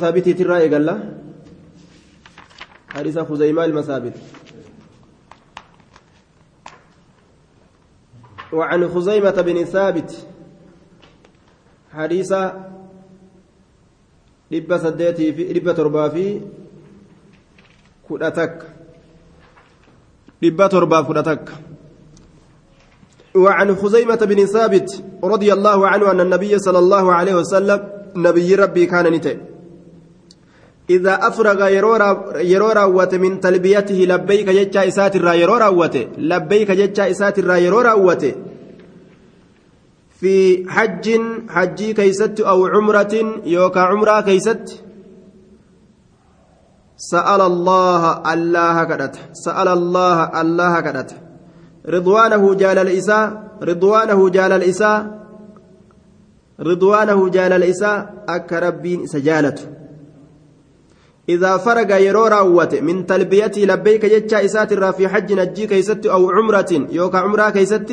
ثابت ترى قال حديث خزيمة المثابت. وعن خزيمة بن ثابت حديث fi dhibba torbaa fi kudha takka dhibba torbaaf kudha takka وعن خزيمة بن ثابت رضي الله عنه أن النبي صلى الله عليه وسلم نبي ربي كان نتئ إذا أفرغ يرو راوت من تلبيته لبيك جتشا إسات الرا يرو راوت. لبيك جتشا إسات الرا يرو راوت. في حج حجي كيست أو عمرة يوكا عمرة كيست. سأل الله الله كدت. سأل الله الله كدت. رضوانه جال الإساء. رضوانه جال الإساء. رضوانه جال الإساء. أك ربين سجالته إذا فرغ يرو راوت من تلبيتي لبيك جتشا إسات في حج نجي كيست أو عمرة يوكا عمرة كيست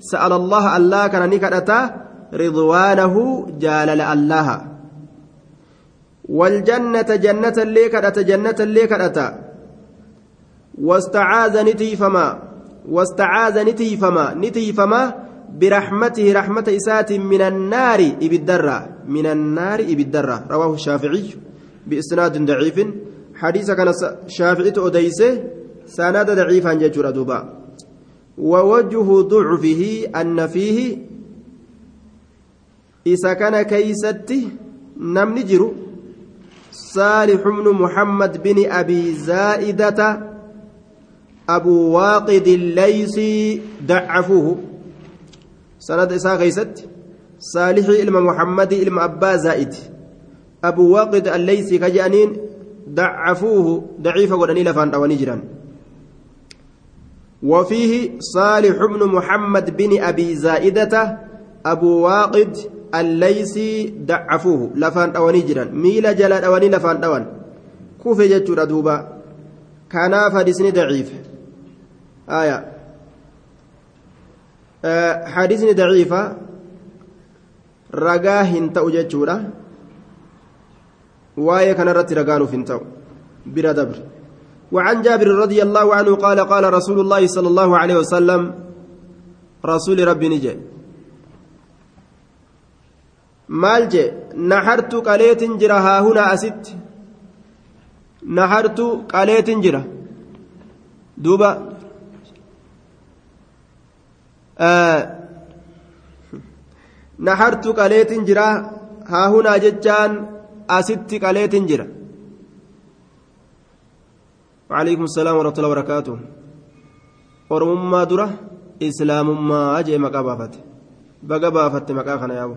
سأل الله الله كان نكرتا رضوانه جالل الله والجنة جنة اللي كرتا جنة اللي كرتا واستعاذ نتيفما واستعاذ نتيفما نتيفما برحمته رحمة إسات من النار إبدرة. من النار إبدرة. رواه الشافعي. بإسناد ضعيف. حديث كان شافعي أديسه سند ضعيفا ججر دوبا ووجه ضعفه أن فيه إذا كان كيستي نم نجر صالح بن محمد بن أبي زائدة أبو واقد الليثي ضعفوه. سند إسا كيست. صالح إلما محمد إلما أبا زائد. أبو واقد الليثي كجانين ضعفوه ضعيف ودني لفان وفيه صالح بن محمد بن أبي زائدة أبو واقد الليثي ضعفوه لفان أو نجرا ميل أوان كوفي جتشور دوبا كان فحديثني ضعيف آية حديثني ضعيفة رقاه تأو وايه كان رتي رقانو فينتو بلا دبر وعن جابر رضي الله عنه قال قال رسول الله صلى الله عليه وسلم رسول ربي نجي maal jee nahartu qaleetin jira haa huna asitti nahartu qaleetin jira duuba nahartu qaleetin jira haa hunaa jechaan asitti qaleetin jira. وعليكم السلام ورحمة الله وبركاته أجي مكا بافت بقى بافت مكا خنا يابو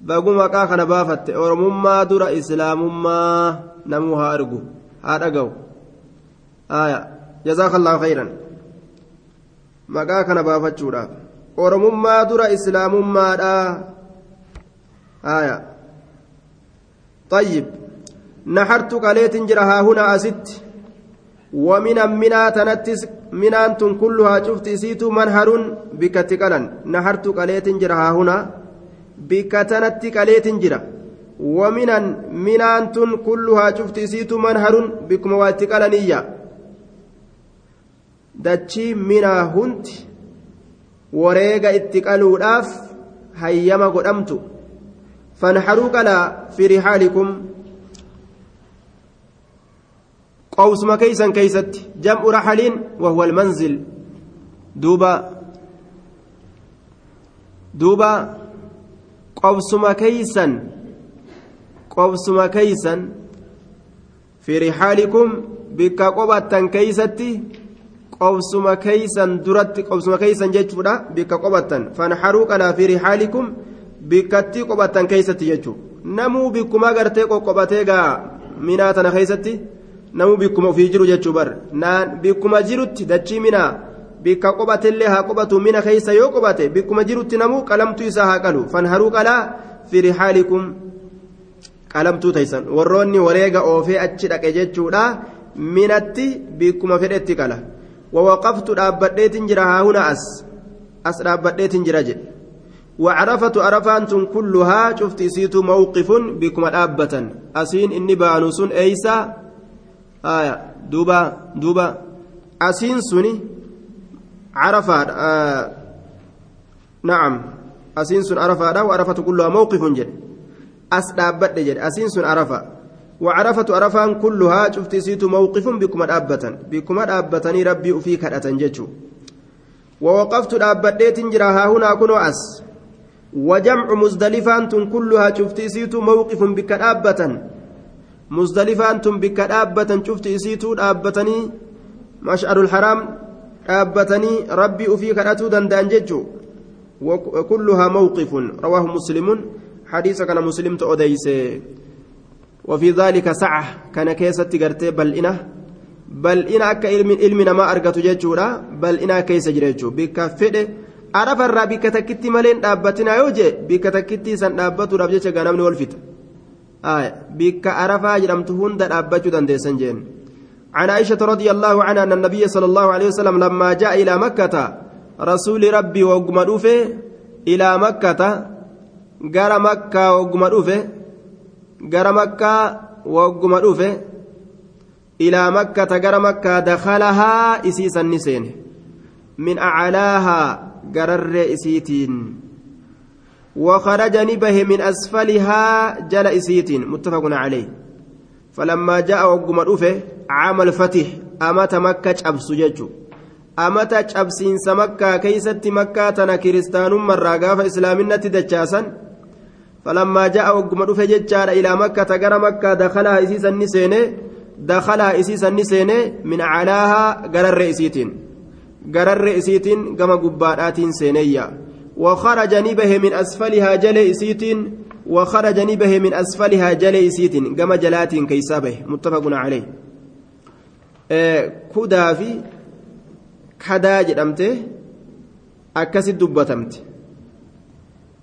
بقى مكا خنا بافت أرمما درة إسلام ما نموها أرجو هذا جو آية جزاك الله خيرا مكا خنا بافت شورا أرمما درة إسلام ما آية طيب نحرت قليت جرها هنا أست ومن منا تنتس منان كلها شفت سيت منهر بك تقلن نحرت قليت جرها هنا بك تنت قليت جرا ومن منان كلها شفت سيت منهر بك مواتقلنية دتشي منا هنت wareega itti qaluudhaaf hayyama godhamtu fanharuu qalaa fi rihaalikum qawsuma keeysan keeysatti jam'u raxaliin wahuwa almanzil duuba duuba qobsuma keeysan qobsuma keeysan fi rihaalikum bikka qobattan keeysatti qobsuma keeysan duratti qobsuma keeysan jechuudha bikka qobattan fanharuu qalaa fi rihaalikum bikkatti qobattan keeysatti jechuu namuu bikkuma gartee qoqqobatee gaa minaa tana keeysatti namuu bikkuma ofii jiru jechuu bar naan bikkuma jirutti dachii minaa bikka qobateillee haa qobatu mina keeysa yoo qobate bikkuma jirutti namuu qalamtuu isaa haa qalu. Fanharuu qalaa fi rihaalikum qalamtuu teeysan warroonni wareega oofee achi dhaqe jechuudha minatti bikkuma fedhetti qala. Wawaqaftu dhaabbadheetin jira haa huna as. As dhaabbadheetin jira jedhe وعرفة عرفان كلها شفت سيت موقف بكم الأبة. أسين إني بانوس أيسا. آية. دوبا دوبا. أسين سني. عرفات آه نعم. أسين سن عرفات وعرفة كلها موقف جد. أسدابت جد. أسين سن عرفة. وعرفة عرفان كلها شفت سيت موقف بكم الأبة. بكم الأبة ربي أفيك أتنججو. ووقفت الأبديت جرا ها هنا كنوا أس. وجمع مزدلفة كلها شفت سيت موقف بك الأبة مزدلفة بك الأبة شفت سيت الأبتني مشعر الحرام أبتني ربي أفيك أتو دندانججو وكلها موقف. رواه مسلم. حديث كان مسلم تؤديس. وفي ذلك سعة. كان كيسة قرتي بل إنه بل إن أكا علم علمنا ما أرقت جيتشورا بل إن كيس جريتشو بك فده عرف الرا بك تكتي ملين دابتنا يوجي بك تكتي سن دابتو رابجيتش غنمني والفت آية بك عرفا جرمت هند دابتو دندسن جين عن عائشة رضي الله عنها أن النبي صلى الله عليه وسلم لما جاء إلى مكة رسول ربي وقم إلى مكة dhufe gara makkaa wagguma dhufe ilaa makkata gara makkaa dakalahaa isiisan ni seene. Min aclaahaa gararree isiitiin. وخرج نبه من أسفلها جل إسيتين متفق عليه. فلما جاء وقم الأفه عام الفتح. أمت مكة أبس ججو. أمت أبسين سمكة كيست مكة تنا كريستان مرة قاف إسلامنا تدجاسا فلما جاء وقم دفه ججار إلى مكة غير مكة دخلها إسيسا النسينة دخلها إسيسا النسينة من علاها غير الرئيسيتين غير الرئيسيتين كما قبارات سينية وخرج نبه من أسفلها جل إسيتين وخرج نبه من أسفلها جل إسيتين كما جلات كيسابه متفق عليه كدا في كدا جدمته أكسد دبتمته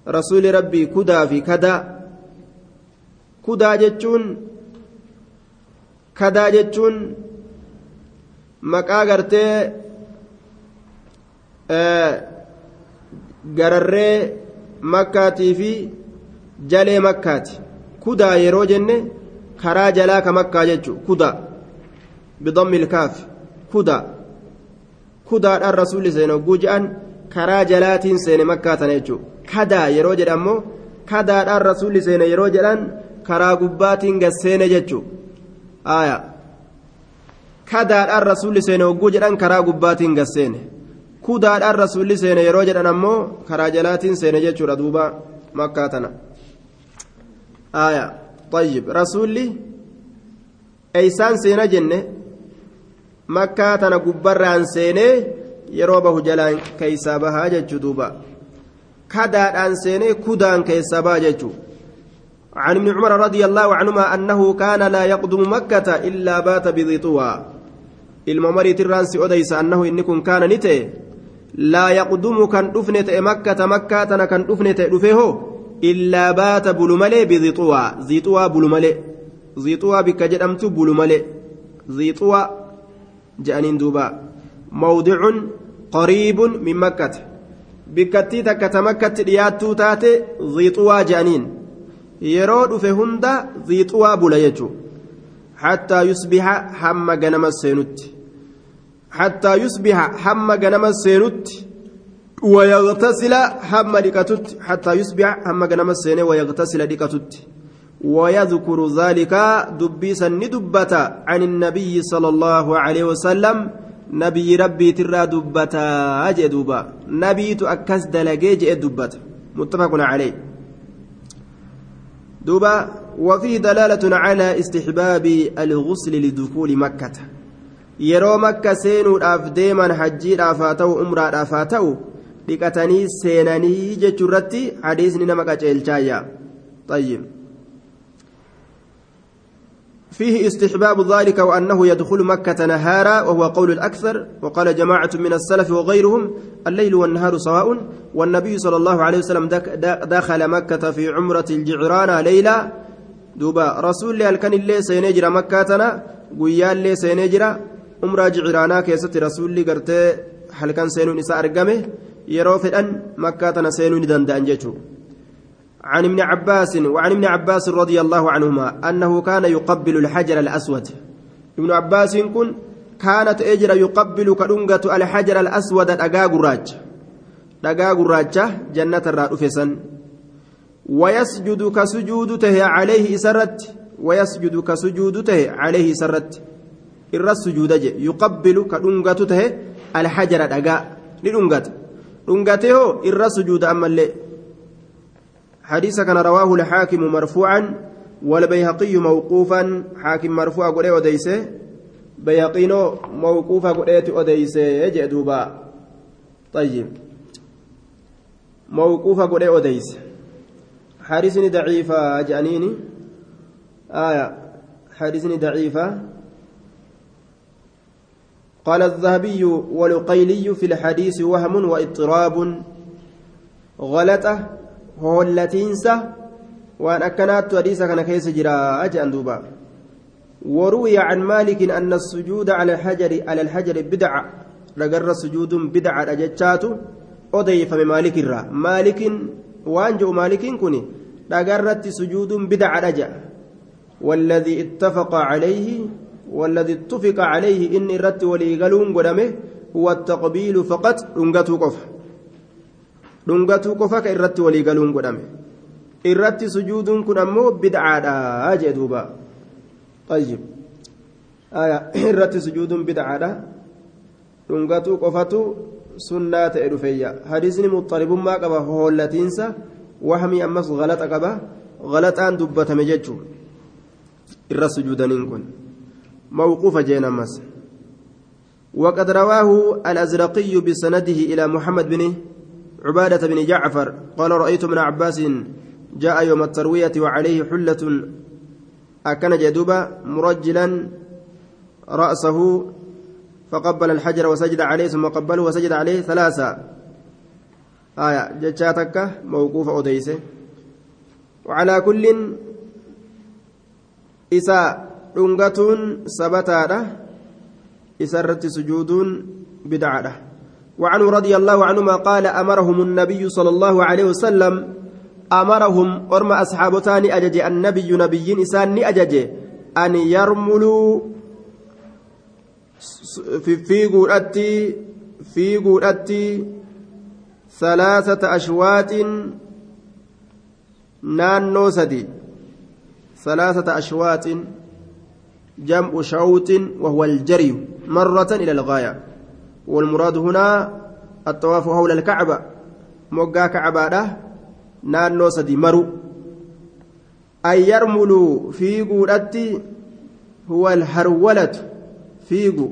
rasuuli rabbii kudaa fi kadaa. Kudaa jechuun kadaa jechuun maqaa gartee gararree makkaatii fi jalee makkaati. Kudaa yeroo jenne karaa jalaa ka makkaa jechuun kudaa. Bidammi ilkaaf kudaa. Kudaadhaan rasuulli seene hogguu je'an karaa jalaatiin seene makkaa tana jechuudha. kadaa yeroo jedhan ammoo kadaadhaan rasuulli seene yeroo jedhan karaa gubbaatiin gasseene jechuudha kadaadhaan rasuulli seene hogguu jedhan karaa gubbaatiin gasseene kudaadhaan rasuulli seene yeroo jedhan ammoo karaa jalaatiin seene jechuudha duuba makkaa tana طيب rasuulli eeysaan seena jenne makkaa tana gubbarraan seenee yeroo bahu jalaan keeysaa bahaa jechuu duuba كدان سيني كدان كيسابا جيتشو عن ابن عمر رضي الله عنهما أنه كان لا يقدم مكة إلا بات بذي طوى الممري ترانس أديس أنه إنكم كان نتي لا يقدم كان دفنت مكة مكة تنا كان دفنت دفيه إلا بات بلملي بذي طوى ذي طوى بلملي ذي طوى بك جدمت بلملي ذي طوى جانين دوبا موضع قريب من مكة takka tamakkatti dhiyaattuu taate ziixuwaa je'aniin yeroo dhufe hunda ziixuwaa bula jechuudha hattaa yusbiha hamma ganama seenutti hattaa yusbiha hamma ganama seenutti ويغتسل هم لكتت حتى يصبح هم جنم السنة ويغتسل لكتت ويذكر ذلك دبيسا ندبتا عن النبي صلى الله عليه وسلم rabbiitirraa dubbataa jee duuba nabiitu akkas dalagee jee dubbata muttafaqun calee duuba وفيه دلالة على استحباب الغسل لدخول مكة yeroo makka seenuudhaaf deeman hajjiidhaaf haa ta'u umraadhaaf haa ta'u dhiqatanii seenanii jechuu irratti hadiisni nama qaceelchaayya. طيب فيه استحباب ذلك وأنه يدخل مكة نهارا وهو قول الأكثر وقال جماعة من السلف وغيرهم الليل والنهار سواء والنبي صلى الله عليه وسلم دخل مكة في عمرة الجعران ليلة دوبا رسول الله كان اللي سينجر مكة قيال اللي سينجر كيست رسول الله قرت هل كان سينو نساء أرقمه yeroo fedhan makkaa tana seenuu ni danda'an jechuudha. عن ابن عباس وعن ابن عباس رضي الله عنهما أنه كان يقبل الحجر الأسود ابن عباس كن كانت أجر يقبل كدنجة الحجر الأسود أجاج الراج أجاج الراج جنة الرأفسا ويسجد كسجود ته عليه سرت ويسجد كسجود ته عليه سرت irra sujuuda je yuqabbilu ka dhungatu tahe alhajara dhagaa ni dhungata dhungatee hoo irra sujuuda ammallee حديث كان رواه الحاكم مرفوعا والبيهقي موقوفا حاكم مرفوع قولي وديسه بيهقينو موقوفا قولي وديسه يجي دوبا طيب موقوفا قولي وديسه حديثني ضعيفة جانيني آية حديثني ضعيفة قال الذهبي والقيلي في الحديث وهم واضطراب غلطة هولتينسة وأن أكنات حديث كان كيس جرا أجأن دوبا. وروي عن مالك أن السجود على الحجر على الحجر بدعة لقر سجود بدعة أجتشات أضيف من مالك الرا. مالك وأنجو مالك كني لقرت سجود بدعة أجأ والذي اتفق عليه والذي اتفق عليه إن الرت وليقلون قدمه هو التقبيل فقط رنقته قف. رنقته قف كالرت وليقلون قدمه. الرت سجود كن أمو بدعة أجدوبا طيب. آية الرت سجود بدعة رنقته قفته سنة إرفية حديثني مضطرب ما قبه هولتينسا وهمي أمس غلط قبه غلطان دبة مججو. الرت سجودين كن. موقوف جينا مس. وقد رواه الأزرقي بسنده إلى محمد بن عبادة بن جعفر. قال رأيت ابن عباس جاء يوم التروية وعليه حلة أكن جدوبا مرجلا رأسه فقبل الحجر وسجد عليه ثم قبله وسجد عليه ثلاثة. آية. جتشاتك موقوف أديسه وعلى كل إساء dhungatuun sabataadha isarratti sujuuduun bidcaadha وعنه رضي الله عنهما قال أمرهم النبي صلى الله عليه وسلم أمرهم أرم أصحابتان أجج النبي نبي إسان أجج أن يرملوا في قرأتي في قرأتي ثلاثة أشواط نانو سدي ثلاثة أشواط جمع شوط وهو الجري مرة إلى الغاية. والمراد هنا الطواف حول الكعبة. موقع كعبة نانو سدي مرو. أن يرملوا في قولتي هو الهرولة. فيقو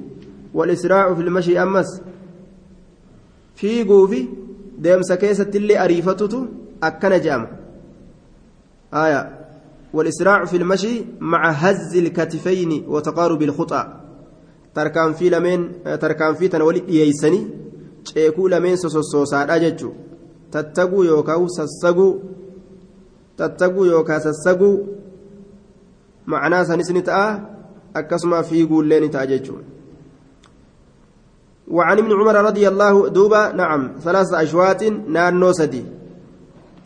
والإسراع في المشي أمس. فيقو في ديمس كيسة اللي أريفتته أكن جام آية. والإسراع في المشي مع هز الكتفين وتقارب الخطى تركان في لمن تركان في تنولي ييسني ceekuu lameen sosossoosaadha jechuun tattaguu yookaan sassaguu tattaguu yookaan sassaguu macnaa sanis ni ta'a akkasuma fiiguullee ni ta'a jechuun. وعن ابن عمر رضي الله دوبا نعم ثلاثة أشواط نانو سدي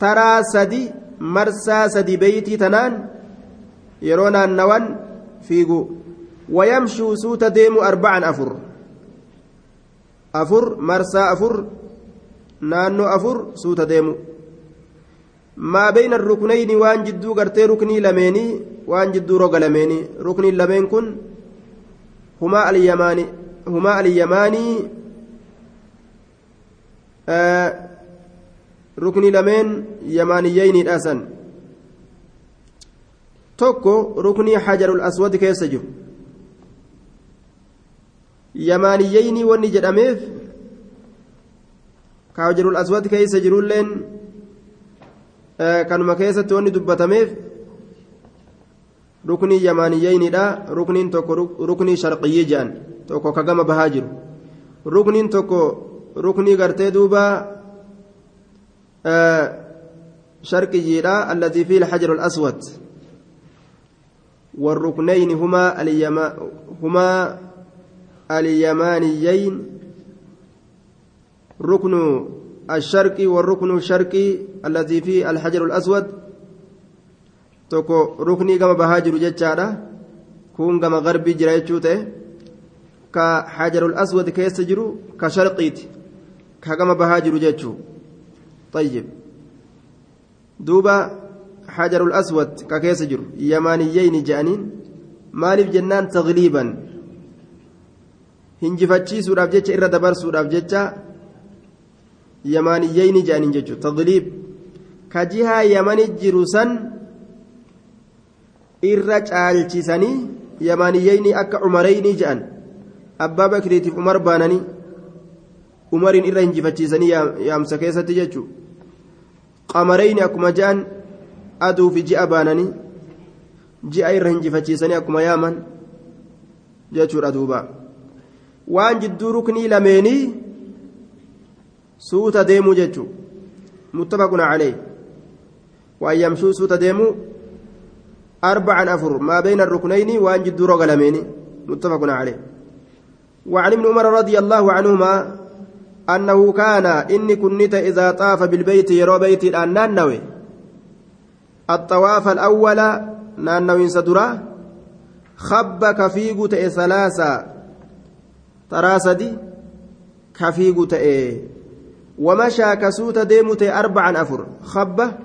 ترى سدي marsaa sadi beeytii tanaan yeroo naannawan fiigu. Wayamshuu suuta deemu arba'an afur. Afur marsaa afur naannoo afur suuta deemu. Maa bayna ruknayni waan jidduu gartee ruknii lameenii waan jidduu roga lameenii rukniin lameen kun humaa humaa alyamaanii rukni lameen yamaaniyyeeyniidha san tokko ruknii hajarul aswad keessa jiru yamaaniyyeeynii wanni jedhameef ka hajarul aswad keessa jirulleen kanuma keessatti wanni dubbatameef ruknii yamaaniyyeeyniidha rukniin tokko ruknii sharqiyyii jedhan tokko ka gama bahaa jiru rukniin tokko ruknii gartee duubaa شرقيا الذي فيه الحجر الأسود. والركنين هما اليما هما اليمانيين. ركن الشرقي والركن الشرقي الذي فيه الحجر الأسود. توكو ركني كما بهاجر جتشارا كون كما غربي جرايتشوته كحجر الأسود كيس جرو كشرقيت كما بهاجر جتشو. طيب دوبا حجر الأسود ككيس جرو يمانيين جانين مالف جنان تغليبا hinjifachiisuudhaaf jecha irra dabarsuudhaaf jecha yamaaniyyeyni jedhaniin jechuudha tagliib ka jihaa yamani jiru san irra caalchisanii yamaaniyyeyni akka umareyni jedhan abbaa bakriitiif umar baananii umariin irra hinjifachiisanii yaamsa keessatti jechuudha qamareyni akkuma jedhan aduu fi ji'a baananii ji'a irra hinjifachiisanii akkuma yaaman jechuudha duuba. waan jidduu ruknii lameenii suuta deemuu jechuun muttafaquna calee waan yamshuu suuta deemuu arbacan afur maa bayna ruknayni waan jidduu roga lameenii muttafaquna calee وعن ابن عمر رضي الله أنه كان إني كنت إذا طاف بالبيت يرى بيت الآن نانوي الطواف الأول نانوي سدرا خب كفيق ثلاثة ta'e wamashaa ka suuta deemu ta'e arba'an afur habba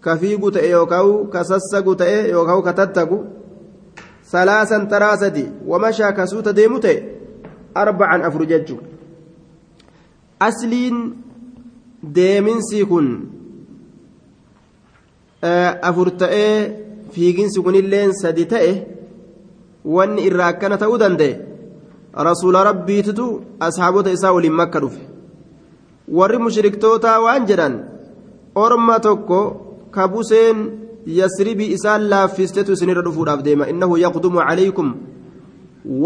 ka fiigu ta'e yookaan ka sassagu ta'e yookaan ka tattagu salaasan taraa sadi wamashaa ka suuta deemu ta'e arba'an afur jechuudha asliin deeminsi kun afur ta'ee fiiginsi kunillee sadi ta'e wanni irraa akkana ta'uu danda'e. rasuula rabbiititu ashaabota isaa waliin makka dhufe warri mushriktootaa waan jedhan orma tokko ka buseen yasribii isaan laaffistetu isinirra dhufuudhaaf deema innahu yaqdumu calaykum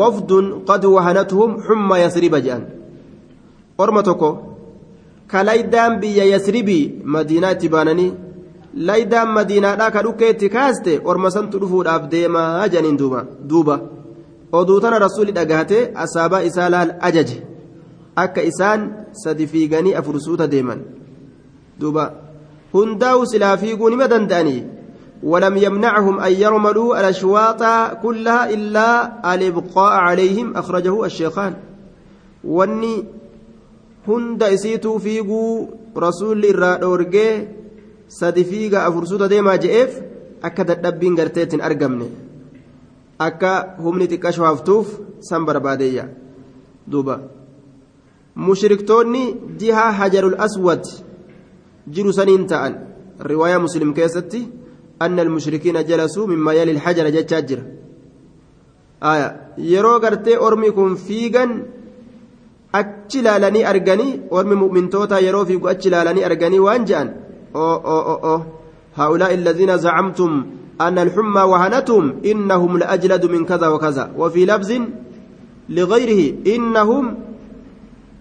wafdun qad wahanatuhum xumma yasriba jedhan orma tokko ka laydaan biyya yasribii madiinaa itti baananii laydaan madiinaadhaa ka dhukkeetti kaaste orma santu dhufuudhaaf deemaa jedhaniin duuba oduu tana rasuulli dhagahatee asaabaa isaa laal ajaje akka isaan sadi fiiganii afur suuta deeman duuba hundaa'u silaa fiiguu nima danda'anii ولم يمنعهم أن يرملوا الأشواط كلها إلا الإبقاء عليهم أخرجه الشيخان واني هند إسيتو فيقو رسول الرادورجي سدفيق أفرسوتا ديما جئف أكد الدبين قرتيت أرقمني akka humni xiqqasho haftuuf san barbaadeeyya duuba mushriktoonni jihaa hajarul aswad jiru saniin ta'an riwaayaa muslim keessatti anna almushrikiina jalasuu mimmaa yali ilhajara jechaa jira yeroo gartee ormi kun fiigan achi ilaalanii arganii ormi mu'mintoota yeroo fiigu achi ilaalanii arganii waan je'an هؤلاء الذين زعمتم أن الحمى وهنتهم إنهم لأجلد من كذا وكذا وفي لفظ لغيره إنهم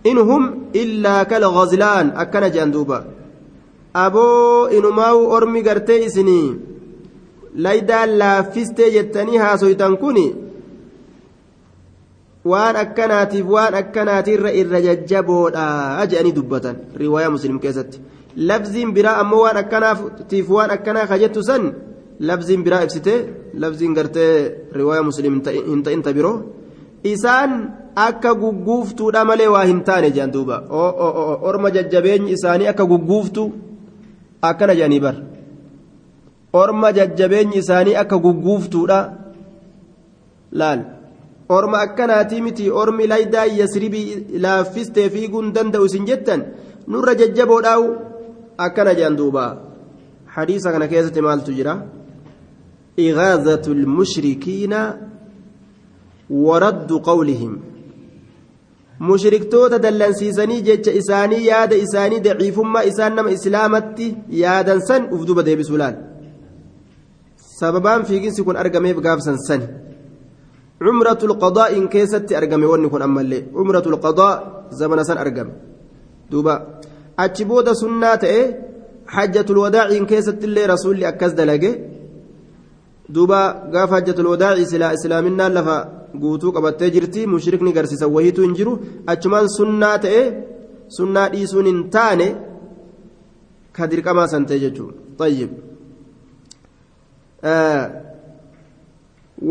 إنهم إلا كالغزلان أكن جندوبا أبو إنماو أرمي قرتي إسني laydaa laaffistee jettanii haasoytan kun waan akkanaatiif waan akkanaatirra irra jajjaboodha jedhanii dubbatan riwaayaa muslim keessatti. Labziin biraa ammoo waan akkanaatiif waan akkanaa kajettu san labziin biraa ibsite labziin gartee riwaayaa muslim hin ta'inta biroo. Isaan akka gugguuftuudha malee waa hin taane jedhan duuba. Orma jajjabeenyi isaanii akka gugguuftu akkana jedhanii bar. Orma jajjabeenyi isaanii akka gugguuftuudha. Laal orma akkanaatii miti ormi laydaa yasribii laaffistee fiiguun danda'u isin jettan nurra jajjaboodhaawu akkana jedhan duuba hadiisa kana keessatti maaltu jira المشركين ورد قولهم مشركتوتا دلنسيساني جيتش إساني ياد إساني ضعيفما إسان نما إسلامتي يادا سن أفدوبة ديبي سولان سببان في جنس يكون أرقمي بقافسا سن عمرة القضاء إن كيست أرقمي ونكون أما اللي عمرة القضاء زمن سن أرقم دوبا أتشبودا سنات إيه حجة الوداع إن كيست اللي رسول أكز hajjatul wadaa'i silaa islaaminaan lafa guutuu qabattee jirti mushrikni garsiisan wahiitu hin jiru achumaan sunnaa ta'e sunnaa dhiisuun hin taane ka dirqamaa san ta'e jechuudha xayyib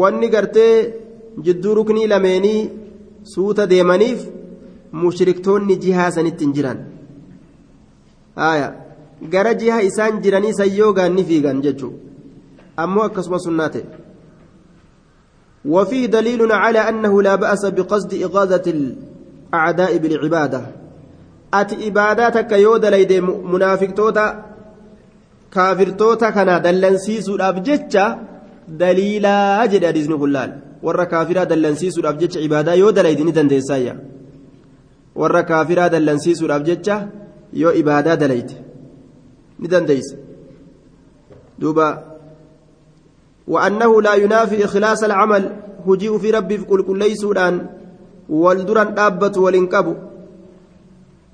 wanni gartee jidduu ruknii lameenii suuta deemaniif mushriktoonni jihaa sanitti hin jiran gara jiha isaan jiranii sayyoogaan ni fiigan jechuudha ammoo akkasuma sunnaa. وفيه دليل على أنه لا بأس بقصد إغاظة الأعداء بالعبادة أتي إباداتك يود ليدي منافق توتا كافر توتا كان دلنسيس الأبجتة دليلا أجد أديزن قلال ورا كافرا دلنسيس الأبجتة عبادة يود ليدي ندن ديسايا ورا كافرا دلنسيس الأبجتة يو إبادة دليد ندن ديس دوبا وأنه لا ينافي إخلاص العمل هجيء في ربي في كل كل ليسودان والدران دابة والإنكبو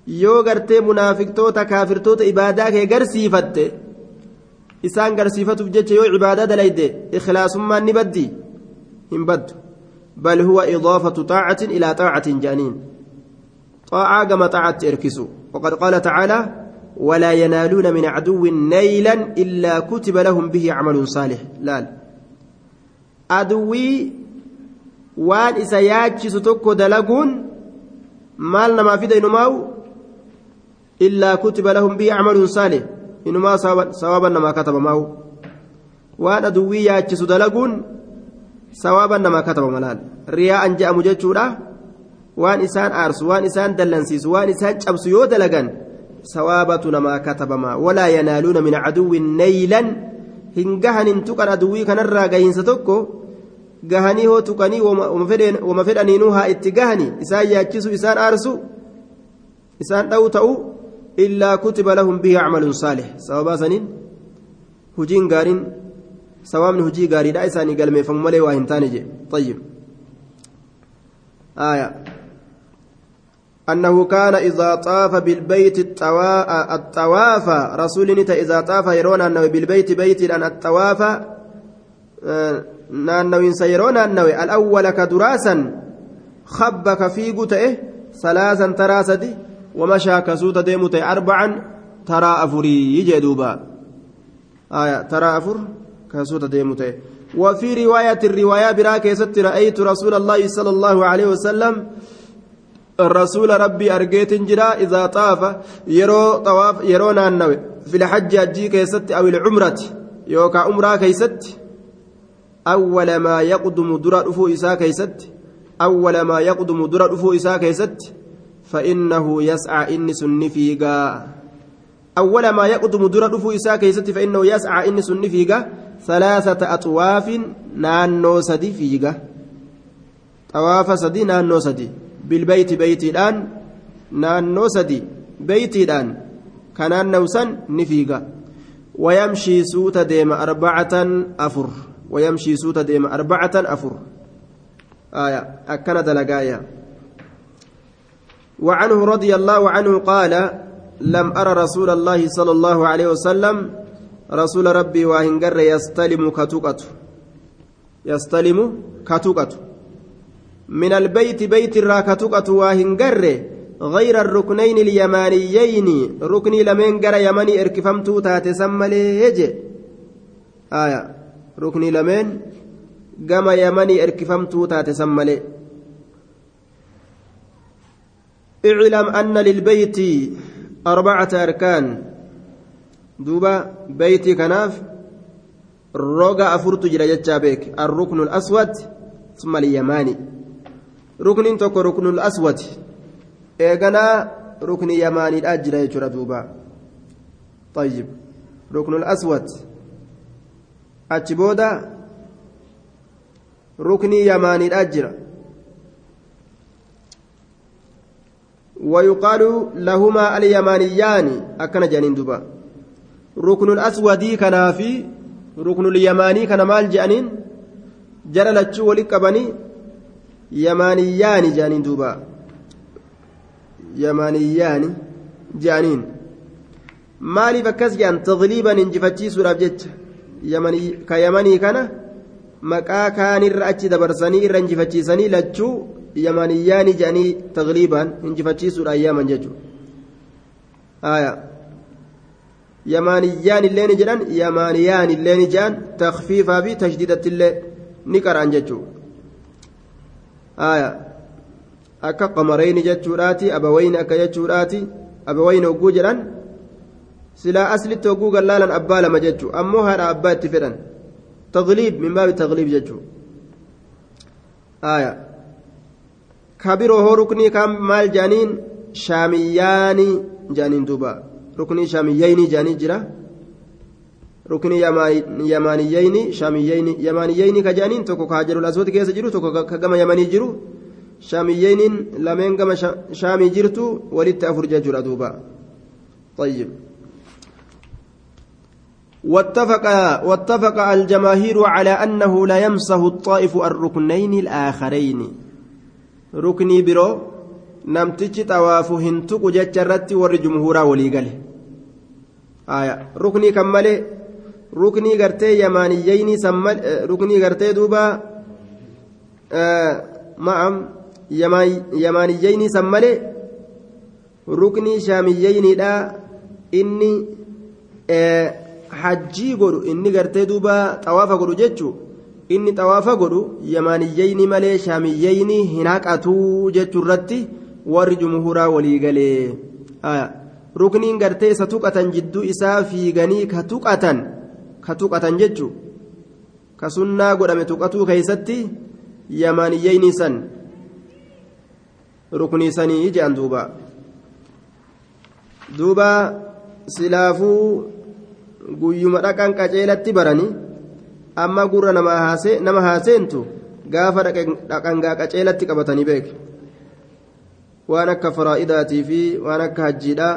yoo gartee munaafiqtoota kaafirtoota ibaadaa kee garsiifatte isaan garsiifatuuf jecha yoo ibaadaa dalayde ikhlaasummaan ni baddi hin baddu bal huwa idaafatu xaacatin ilaa xaacatin jedhaniin xaacaa gama xaacatti erkisu waqad qaala tacaalaa ولا ينالون من عدو نيلا إلا كتب لهم به عمل صالح لا aduwwii waan isa yaachisu tokko dalaguun maal namaa fida inumaa'u illaa kutiba lahum bihi camaluun saalih inumaa sawaaban namaa katabamaa'u waan aduwwii yaachisu dalaguun sawaaban namaa katabama laal riyaa'an je'amu jechuudha waan isaan aarsu waan isaan dallansiisu waan isaan cabsu yoo dalagan sawaabatu namaa katabama walaa yanaaluuna min caduwwin naylan hin gahanin tuqan aduwwii kanarraa gahiinsa tokko gahanii hoo tuqanii wama fedhaniinuu haa itti gahani isaan yaachisu isaan aarsu isaan dha'u ta'u illaa kutiba lahum bihi acmalun saalih sababaa saniin hujiin gaariin sawaabni hujii gaariidha isaanii galmeeffamu malee waa hin taane jedhe طيب آية أنه كان إذا طاف بالبيت الطوا... الطواف رسول نتا إذا طاف يرون أنه بالبيت بيت أن الطواف naannawinsa yeroo naannawe al'awwala ka duraasan khabba ka fiigu ta'e salaasan taraa sadi wamashaa ka suuta deemu ta'e arbacan taraa deemu ta'e. وفي رواية الرواية براك يست رأيت رسول الله صلى الله عليه وسلم الرسول ربي أرجيت جرا إذا طاف يرو طواف يرونا النوي في الحج أجيك يست أو العمرة يوكا عمرة كيست أول ما يقدم درا رفو إساء كيست أول ما يقدم درا رفو إساء كيست فإنه يسعى إن سن فيقا أول ما يقدم درا رفو إساء كيست فإنه يسعى إن سن فيقا ثلاثة أطواف نانو سدي فيقا طواف سدي نانو سدي. بالبيت بيتي الآن نانو سدي. بيتي الآن كان نوسا نفيقا ويمشي سوت ديم أربعة أفر. ويمشي سوت ديم أربعة أفر. آية. أكن دلقايا وعنه رضي الله عنه قال لم أرى رسول الله صلى الله عليه وسلم رسول ربي وهنجر يستلم كتوكت يستلم كتوكت من البيت بيت الراكتوكت وهنجر غير الركنين اليمانيين. ركني لمن جرى يمني إركفمتو تاتسمى ليجي آية. lameen gama yamanii erkifamtuu taate san malee اعلم أن للبيت أربعة أركان. دوبا بيتي كناف. روغا أفرت جرى جتشابيك الركن الأسود ثم اليماني. ركن تكو ركن الأسود. إيغانا ركن يماني الأجر يجرى دوبا. طيب. ركن الأسود. achi booda ruknii yamaaniidha jira ويقال لهما اليمانيان أكن جانين دبا ركن الأسودي كان في ركن اليماني كان مال جانين. جرى لتشو ولكبني يمانيان جانين دبا يمانيان جانين. مالي فكس جان تغليبا انجفتشي سورة جتش ka yamanii kana maqaa kaanirra achi dabarsanii irra injifachiisanii lachuu yamaniyyaani jedhanii tagliibaan injifachiisuudhaan yaaman jechuudha yamaaniyyaan illee ni jedhan yamaaniyaan illee ni jedhan takfiifaa fi tashdiidatti illee ni qaraan jechuudha akka qamareyni jechuudhaati abawayni akka jechuudhaati abawayni hogguu jedhan silaa aslitti hogguu gallaalan abbaa lama jechuu ammoo haadha abbaa itti fedhan tagliib min baabi tagliib jechuu kabiroo hoo ruknii kan maal jaaniin shaamiyyaanii jaaniin duuba ruknii shaamiyyayni jaanii jira ruknii yamaaniyyayni shaamiyyayni yamaaniyyayni ka jaaniin tokko ka hajarul aswad keessa jiru tokko ka gama yamanii jiru shaamiyyayniin lameen gama shaamii jirtu walitti afur jechuudha duuba طيب واتفق واتفق الجماهير على أنه لا يمسه الطائف الركنين الآخرين ركني برو namtichi xawaafu hin tuqu jecha irratti warri jumhuuraa walii gale ruknii kan malee ruknii gartee yamaaniyyayni ruknii gartee duuba ma'am yamaaniyyayni san malee ruknii shaamiyyayniidha inni hajjii godhu inni gartee duuba xawaafa godhu jechuu inni xawaafa godhu yamaaniyyayni malee shaamiyyayni hin haqatuu jechuu irratti warri jumhuuraa walii galee. Rukniin gartee isa tuqatan jidduu isaa fiiganii ka tuqatan ka tuqatan jechuu ka sunnaa godhame tuqatuu keeysatti yamaaniyyayni san. Ruknii sanii jedhan duuba. Duuba silaafuu guyyuma dhaqan qaceelatti barani amma gurra nama haaseentu gaafa dhaqangaa qaceelatti qabatanii beeke waan akka faraa'idaatii fi waan akka hajjiidhaa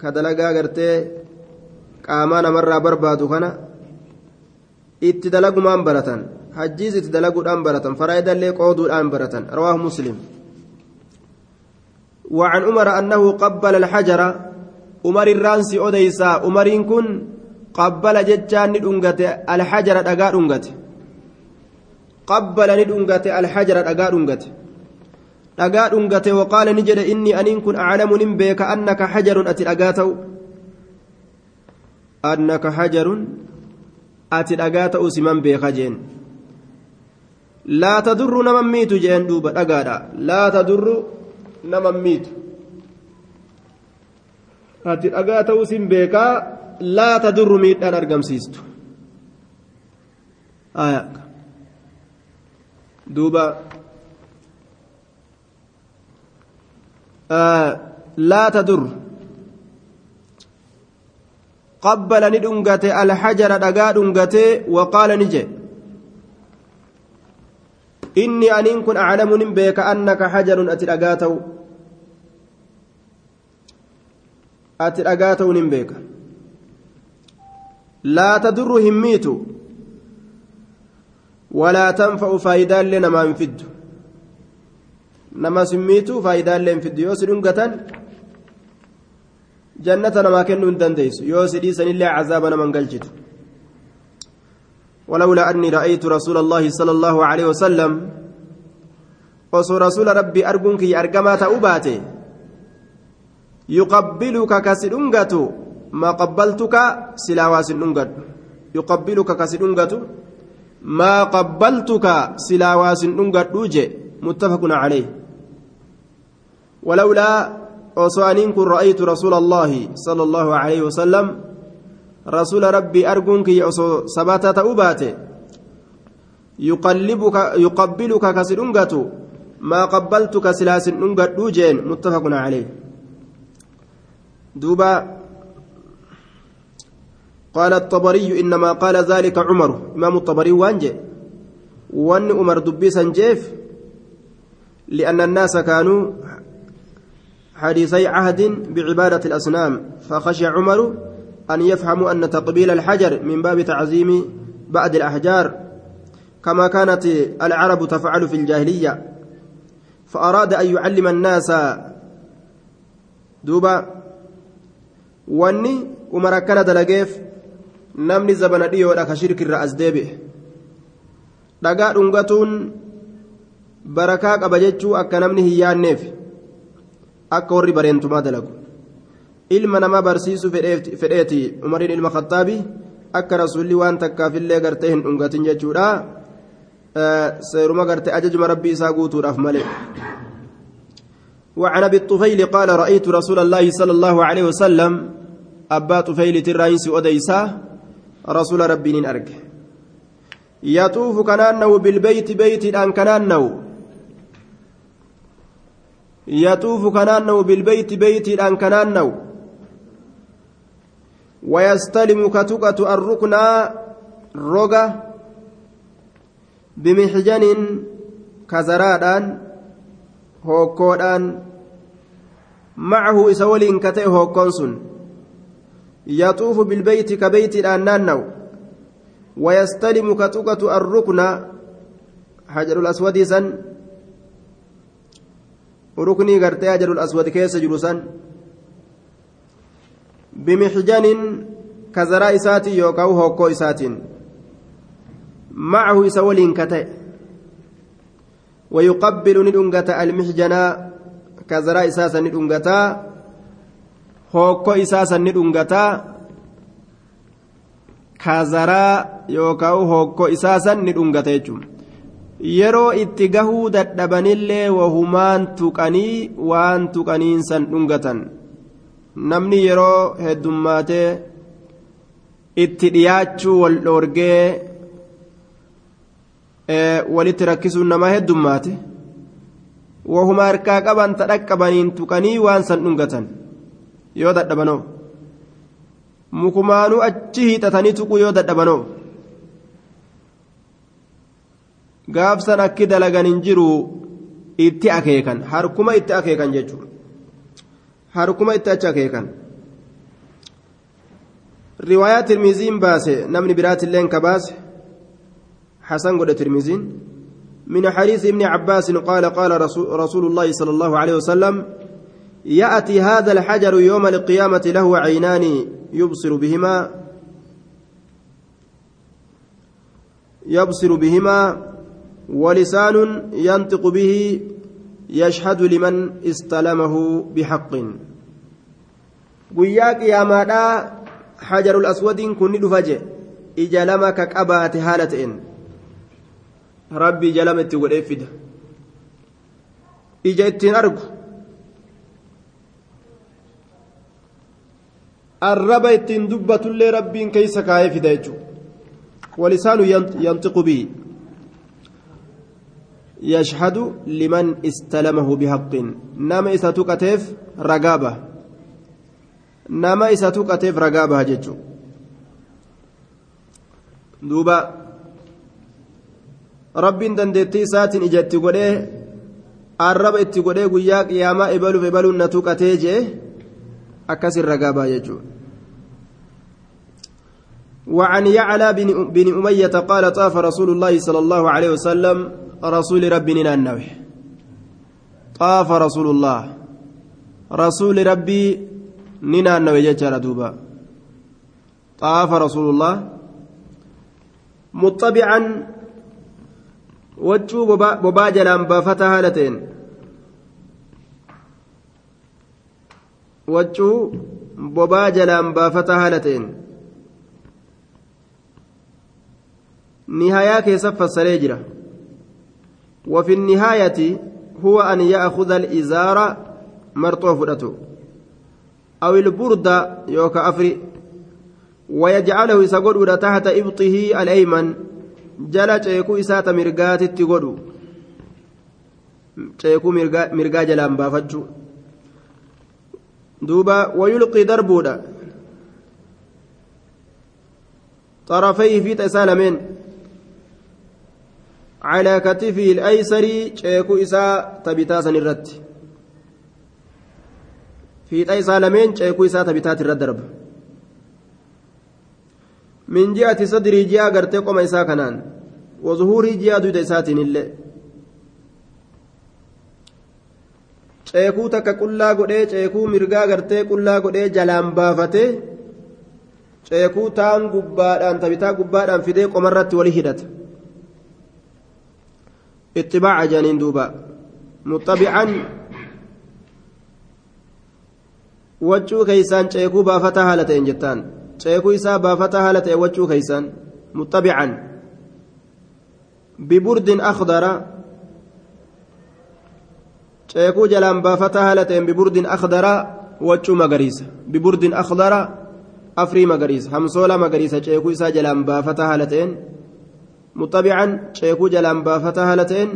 ka dalagaa gartee qaamaa namarraa barbaadu kana itti dalagumaan baratan hajjiis itti dalaguudhaan baratan faraa'idallee qooduudhaan baratan rawaahu muslim وعن عمر أنه قبل الحجر عمر الرانسي أديسا عمرين كن qabbala jechaan ni dhungate alhajara dhagaa dhungate. Qabbala ni dhungate alhajara dhagaa dhungate. Dhagaa dhungate waqaala ni jedhe inni aniin kun aclamu nin beeka annaka hajarun ati dhagaa ta'u. Annaka hajarun ati dhagaa ta'u siman beeka jeen. Laa tadurru naman miitu jeen duuba dhagaadha. Laa tadurru naman miitu. Ati dhagaa ta'u sin beekaa laa tadurru miidhaan argamsiistu duuba لا تدر. قبل ندنغته الحجر دغا دنغته وقال نجي. إني أن كن أعلم بك أنك حجر أتلقاته أتلقاته نبيك لا تدر هميت ولا تنفع فايدا لنا ما انفد hin fiddu yoo si dhungatan jannata namaa kennuu hin dandeessu yoo si dhiisanillee cazaaba naman galchitu ولولا أني رأيت رسول الله صلى الله عليه وسلم وصو رسول ربي أرجنك أرجما تأوباتي يقبلك كسرنجة ما قبلتك سلاواس النجد يقبلك كسرنجة ما قبلتك سلاواس النجد متفق عليه. ولولا أصانين كن رأيت رسول الله صلى الله عليه وسلم رسول ربي أرجونك يأصو سباتة أباتي يقلبك يقبلك كسرنجة ما قبلتك سلاس ننجة دوجين. متفق عليه. دوبا قال الطبري إنما قال ذلك عمر. إمام الطبري وانجي وان عمر دبي سنجيف. لأن الناس كانوا حديثي عهد بعبادة الأصنام. فخشى عمر أن يفهموا أن تقبيل الحجر من باب تعظيم بعد الأحجار. كما كانت العرب تفعل في الجاهلية. فأراد أن يعلم الناس دوبا. واني عمر كان دلقيف. نمني زبن ديو لك شرك الرأس ديبه dhagaa dhungatuun barakaa qaba jechuu akka namni hin yaanneef akka warri bareentumaa dalagu ilma namaa barsiisu fedheeti umariin ilma khattaabi akka rasuulli waan takkaafillee gartee hin dhungatin jechuudha seeruma gartee ajajuma rabbii isaa guutuudhaaf malee وعن ابي الطفيل قال رايت رسول الله صلى الله عليه وسلم ابا طفيل تراينس اوديسا رسول ربي ارك يطوف كنانه بالبيت بيت ان كنانه يطوف كنانه بالبيت بيت ان كنانه ويستلم كتكة الركن رقة بمحجن كزرادان هوكودان معه إسولين كتئ هوكونسون. يطوف بالبيت كبيت الآنانو ويستلم كتكة الركن حجر الأسود سن ركني قرتي حجر الأسود كيس جلوسا بمحجن كزراء إساتي يوكاو هوكو إساتين معه إسولين كتئ ويقبل ندنغة المحجنا كزراء إساسا ندنغتا هوكو إساسا ندنغتا kazaraa yookaan hokkoo isaasan ni dhungata jechuun yeroo itti gahuu dadhabanillee wahumaan tuqanii waan tuqaniinsan dhungatan namni yeroo heddummaatee itti dhiyaachuu wal dhoorgee walitti rakkisuun namaa heddummaate wahuma harkaa qaban tadhaqqabaniin tuqanii waan san dhungatan yoo dadhabanoo mukumaanuu achi hiixatanii tuquu yoo dadhabanoo gaafsan akki dalagan hin jiru itti akeekan harkuma itti akeekan jechuudha harkuma itti achi akeekan riwaayaa tirmiziin baase namni biraatilleen ka baase حسن قد الترمذي من حديث ابن عباس قال قال رسول, رسول الله صلى الله عليه وسلم يأتي هذا الحجر يوم القيامة له عينان يبصر بهما يبصر بهما ولسان ينطق به يشهد لمن استلمه بحق. قياك يا مادا حجر الأسود كن دفجه إجلمك كأبات هالتين rabbii jalama itti godhee fida ija arraba ittiin dubbatullee rabbiin keeysa kaayee fida jechuudha. Walisaanu yantiqu bihi. Yashhadu liman istalamahu bihaqqin nama isa tuqateef ragaa baha. Nama isa tuqateef ragaa baha jechuudha. Duuba rabbiin dandeettii isaatiin ija itti godhee arraba itti godhee guyyaa qiyaamaa ebaluuf ebaluun na tuqatee jee akkasin ragaa jechuudha. وعن يعلى بن, بن أمية قال طاف رسول الله صلى الله عليه وسلم رسول ربي ننوح طاف رسول الله. رسول ربي ننوح ججر دوبا. طاف رسول الله. waccuu bobaa jalaan baafata haala ta'een waccuu bobaa jalaan baafata keessa fassaree jira وفي النهاية هو أن يأخذ الإزار مرطوف فدته أو البردة يوكا أفري ويجعله يسقط تحت إبطه الأيمن ceekuu isaa ta mirgaatitti godhu ceekuu mirgaa jalaan baafachuu duuba wayulqii darbuudha طرفيه في تسالمين calaa katifii ilaaysarii ceeku isaa tabitaa san irratti fiixa isaa lameen ceeku isaa tabitaati irra darba min ji'ati sadrii ji'a gartee qoma isaa kanaan wazuhuurii ji'a duyda isaatiin illee ceekuu takka qullaa godhee ceekuu mirgaa gartee qullaa godhee jalaan baafatee ceekuu taan gubbaadhaan tabitaa gubbaadhaan fidee qomarratti wali hidhata ittibaaca janiin duuba muxabican waccuu keeysaan ceekuu baafataa haala ta'een jettaan ceekuu isaa baafataa haala ta'e waccuu keeysaan muxabican biburdin akhdara ceekuu jalaan baafataa haala ta'een biburdin akhdara waccuu magariisa biburdin akhdara afrii magariisa hamsoola magariisa ceekuu isaa ceekuu jalaan baafataa haala ta'een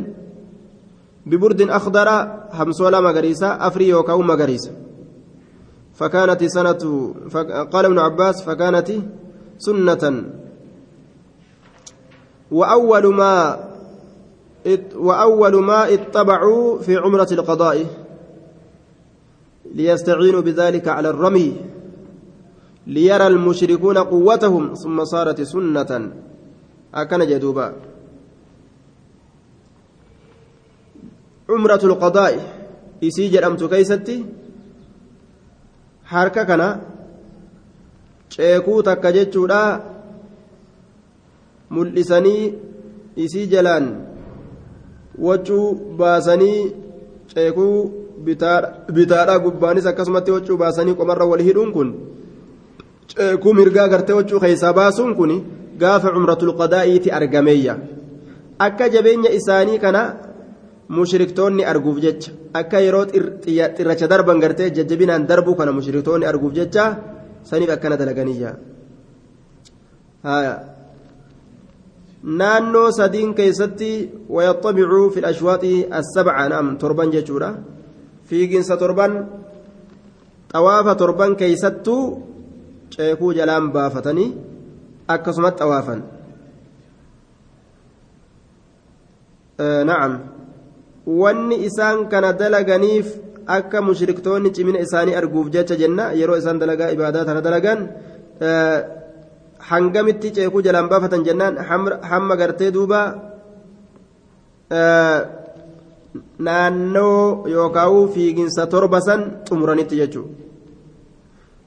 biburdin akhdara hamsoola magariisa afrii yookaan magariisa فكانت سنة قال ابن عباس فكانت سنة وأول ما وأول ما اتبعوا في عمرة القضاء ليستعينوا بذلك على الرمي ليرى المشركون قوتهم ثم صارت سنة أكن جدوبا عمرة القضاء يسيجر أمت كيستي harka kana ceekuu takka jechuudha mul'isanii isii jalaan waccuu baasanii ceekuu bitaadhaa gubbaanis akkasumatti waccuu baasanii qomarra wal hidhuun kun ceekuu mirgaa gartee waccuu keessaa baasuun kun gaafa cumratul qadaa'iiti argameeyya akka jabeenya isaanii kana mushriktoonni arguuf jecha akka yeroo xirracha darban gartee jajjabinaan darbuu kana mushriktoonni arguuf jecha saniif akkana dalaganiyya naannoo sadiin keessatti wayaxabicuu fi ashwaaxi assabca naam torban jechuudha fiiginsa torban xawaafa torban keeysattuu ceekuu jalaan baafatanii akkasumatti xawaafan na'am wanni isaan kana dalaganiif akka mushriktoonni cimina isaanii arguuf jecha jenna yeroo isaan dalagaa ibaadaa tana dalagan hangamitti ceekuu jalaan baafatan jennaan hamma gartee duuba naannoo yookaan fiiginsa torba san xumuranitti jechuudha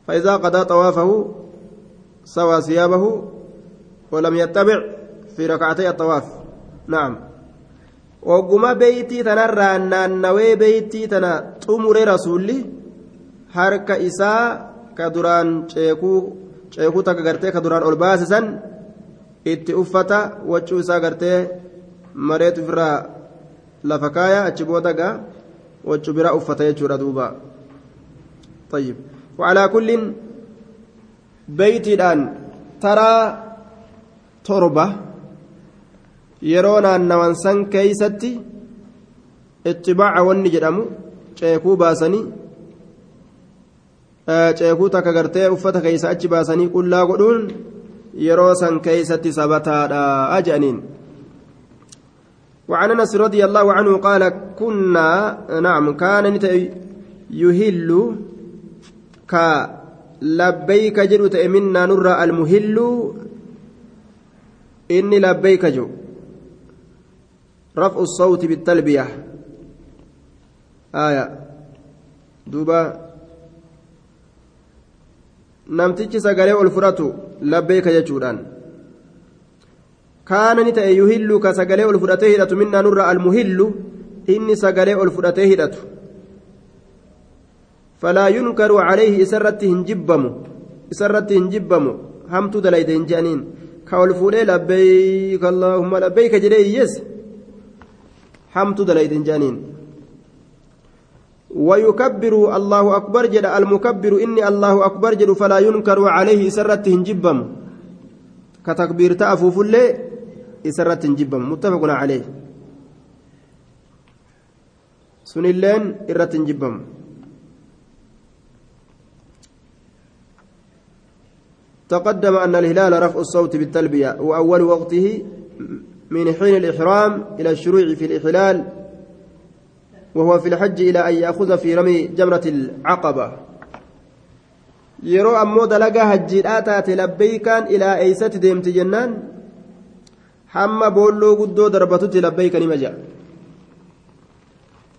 فإذا قضى طوافه سوى ثيابه ولم يتبع في ركعتي الطواف نعم ogguma beeytii tanarraa naannawee beeytii tana xumure rasuulli harka isaa ka duraan ceekuu ceekuu takka gartee ka duraan ol baasisan itti uffata waccuu isaa gartee mareetu ofirraa lafa kaaya achi booda gaa waccuu bira uffata jechuudha duuba طيب وعلى كل بيتيدان ترى تربه yeroo naannawan san keeysatti ittibaaca wanni jedhamu ceekuu baasanii ceekuu takka gartee uffata keeysa achi baasanii qullaa godhuun yeroo san keeysatti sabataadha ajaniin وعن انس رضي الله عنه قال كنا نعم كان يهل كلبيك جرت منا نرى المهل إني لبيك جو رفع الصوت بالتلبية آية دوبا namtichi sagalee ol fudhatu labbeeka jechuudhaan kaana ni ta'e yuhillu ka sagalee ol fudhatee hidhatu minnaa nurra almuhillu inni sagalee ol fudhatee hidhatu hin jibbamu isarratti hin jibbamu hamtuu dalayte hin je'aniin ka ol fuudhee labbeeyka allaahumma labbeeyka jedhee iyyees hamtu dalaydin jaaniin ويكبر الله أكبر جد المكبر إني الله أكبر جد فلا ينكر عليه إسرة هنجبم كتكبير تأفوف اللي إسرة هنجبم متفق عليه سن اللين إرة هنجبم تقدم أن الهلال رفع الصوت بالتلبية وأول وقته من حين الإحرام إلى الشروع في الإحلال وهو في الحج إلى أن يأخذ في رمي جمرة العقبة. يرو أمو دلقا هجيرا تاتي لبيكان إلى أيست ديمت جنان؟ حما بولو قدو دربتت لبيك نمجا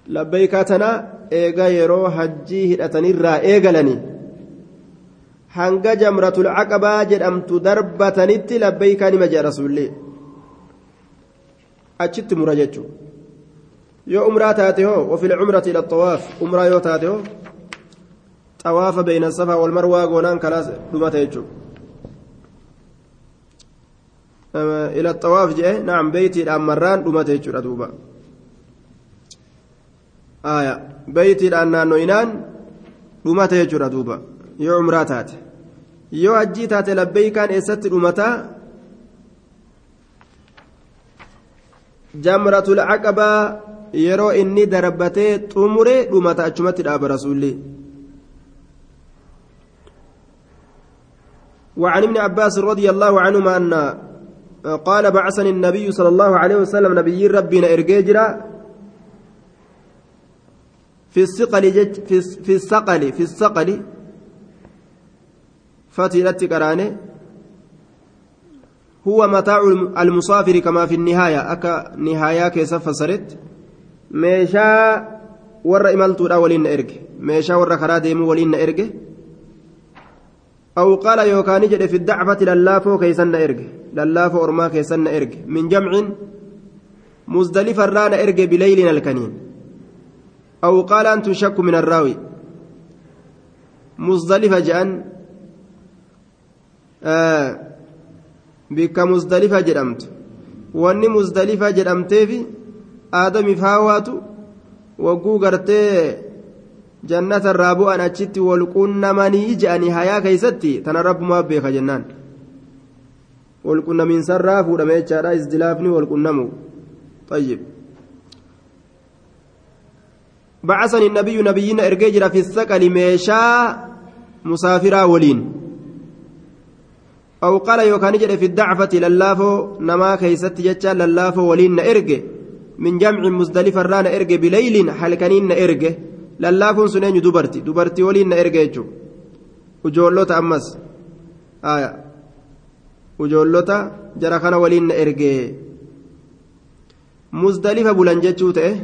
لبيكا تنا إيغا يرو هجي هدأتني الرا إيغلني hanga jamratul caqabaa jedhamtu darbatanitti labbeeykaa nima jee rasuullee achitti mura jechuun yoo umraa taate hoo wafil cumrati ila xawaaf umraa yoo taate hoo xawaafa beeyna safaa wal marwaa goonaan kalaas dhumata jechuudha ila xawaaf jedhe naam beeytiidhaan marraan dhumata jechuudha duuba beeytiidhaan naanno'inaan dhumata jechuudha duuba yoo umraa taate yoo hajjii taate labbeeykaan eessatti dhumataa jamratul caqabaa yeroo inni darbatee xumure dhumata achumatti dhaaba rasuulli وعن ابن عباس رضي الله عنهما أن قال بعثني النبي صلى الله عليه وسلم نبي ربنا إرجيجرا في الثقل في الثقل في الثقل فتلت كرانه هو متاع المسافر كما في النهاية. أكا نهاية كيف فسرت. ميشا ور إمالتو ولين إرجع ميشا ور خراديم ولين إرجع أو قال يوكاني جد في الدعفة للافو كيسن إرجع للافو أرما كيسن إرجع من جمع مزدلف الران إرجع بليل الكنين. أو قال أن تشك من الراوي. مزدلفة جأن bikka musdalifa jedhamtu wanni musdalifa jedhamteefi aadamiif haawaatu wagguu gartee jannata irraa bu'an achitti walqunnamanii je'anii hayaa keeysatti tana rabbumaa beeka jennaan walqunnamiinsarraa fuudhame jechaadha isdilaafni walqunnamu طيب بعثني النبي نبينا ارجع في الثقل ميشا مسافرا ولين أو قال يوكان جد في الدعفة للافو نما كيست جتشا للافو ولين إرجع من جمع مزدلفة الران إرجع بليل حلكنين إرجع للافو سنين دبرتي دبرتي ولين إرجع جو وجولوتا أمس. آية. وجولوتا جرخنا ولين إرجع مزدلفة بولان جتشو تأه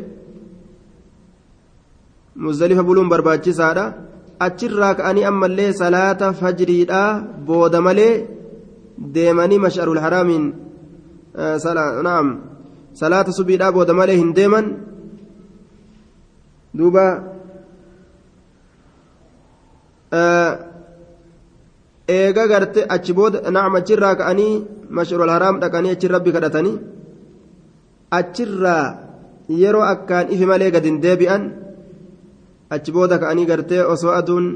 مزدلفة بولون برباچي سادا. achirraa ka'anii ammallee salaata fajriidha booda malee deemanii mash'arul haraamiin naam salaata subiidhaa booda malee hin deeman duuba eega garte achi booda naam achirraa ka'anii mash'arul haraam dhaqanii achi rabbi kadhatanii achirraa yeroo akkaan ifi malee gad hin deebi'an achi booda ka'anii gartee osoo aduun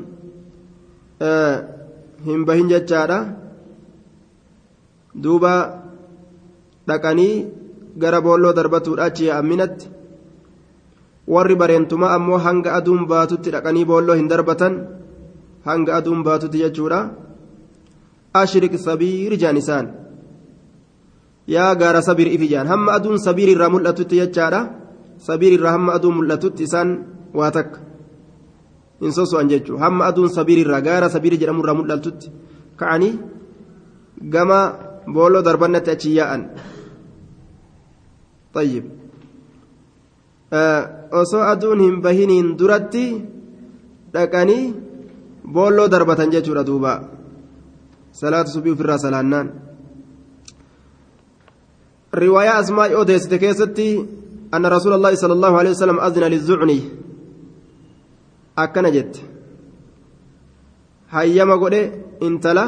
hin bahin jechaadha duuba dhaqanii gara boolloo darbatuudha achi amminatti warri bareentumaa ammoo hanga aduun baatutti dhaqanii boolloo hin darbatan hanga aduun baatutti jechuudha ashrik sabiir jaan isaan yaa gaara sabiir ifi jaan hamma aduun sabiir irraa mul'atutti jechaadha sabiir irraa hamma aduun mul'atutti isaan waa takka hin soso'an jechuudha hamma aduun sabiir irraa gaara sabiir jedhamu irraa mul'atutti ka'anii gama darbannatti achi yaa'an طيب osoo aduun hin bahiniin duratti dhaqanii boolloo darbatan jechuudha duuba salaata subii ofirraa salaannaan riwaayaa asmaa'i odeessite keessatti anna rasuula allahi sala allahu alehi wasalam azina lizucni akkana jette hayyama godhe intala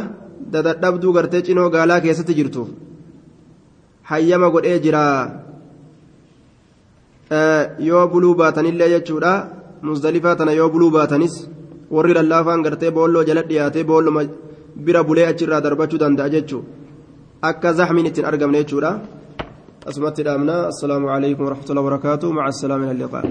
dadadhabduu gartee cinoo gaalaa keessatti jirtuuf hayyama godhee jira yoo buluu baatanillee jechuudha musdalifaa tana yoo buluu baatanis warri lallaafaan gartee boolloo jala dhiyaatee boolloo bira bulee achirraa darbachuu danda'a jechuudha akka zaxmiin ittiin argamne jechuudha asumatti dhaabna assalaamu alaikum warahmatullahi wabarakaatu maca assalaami ila liqaa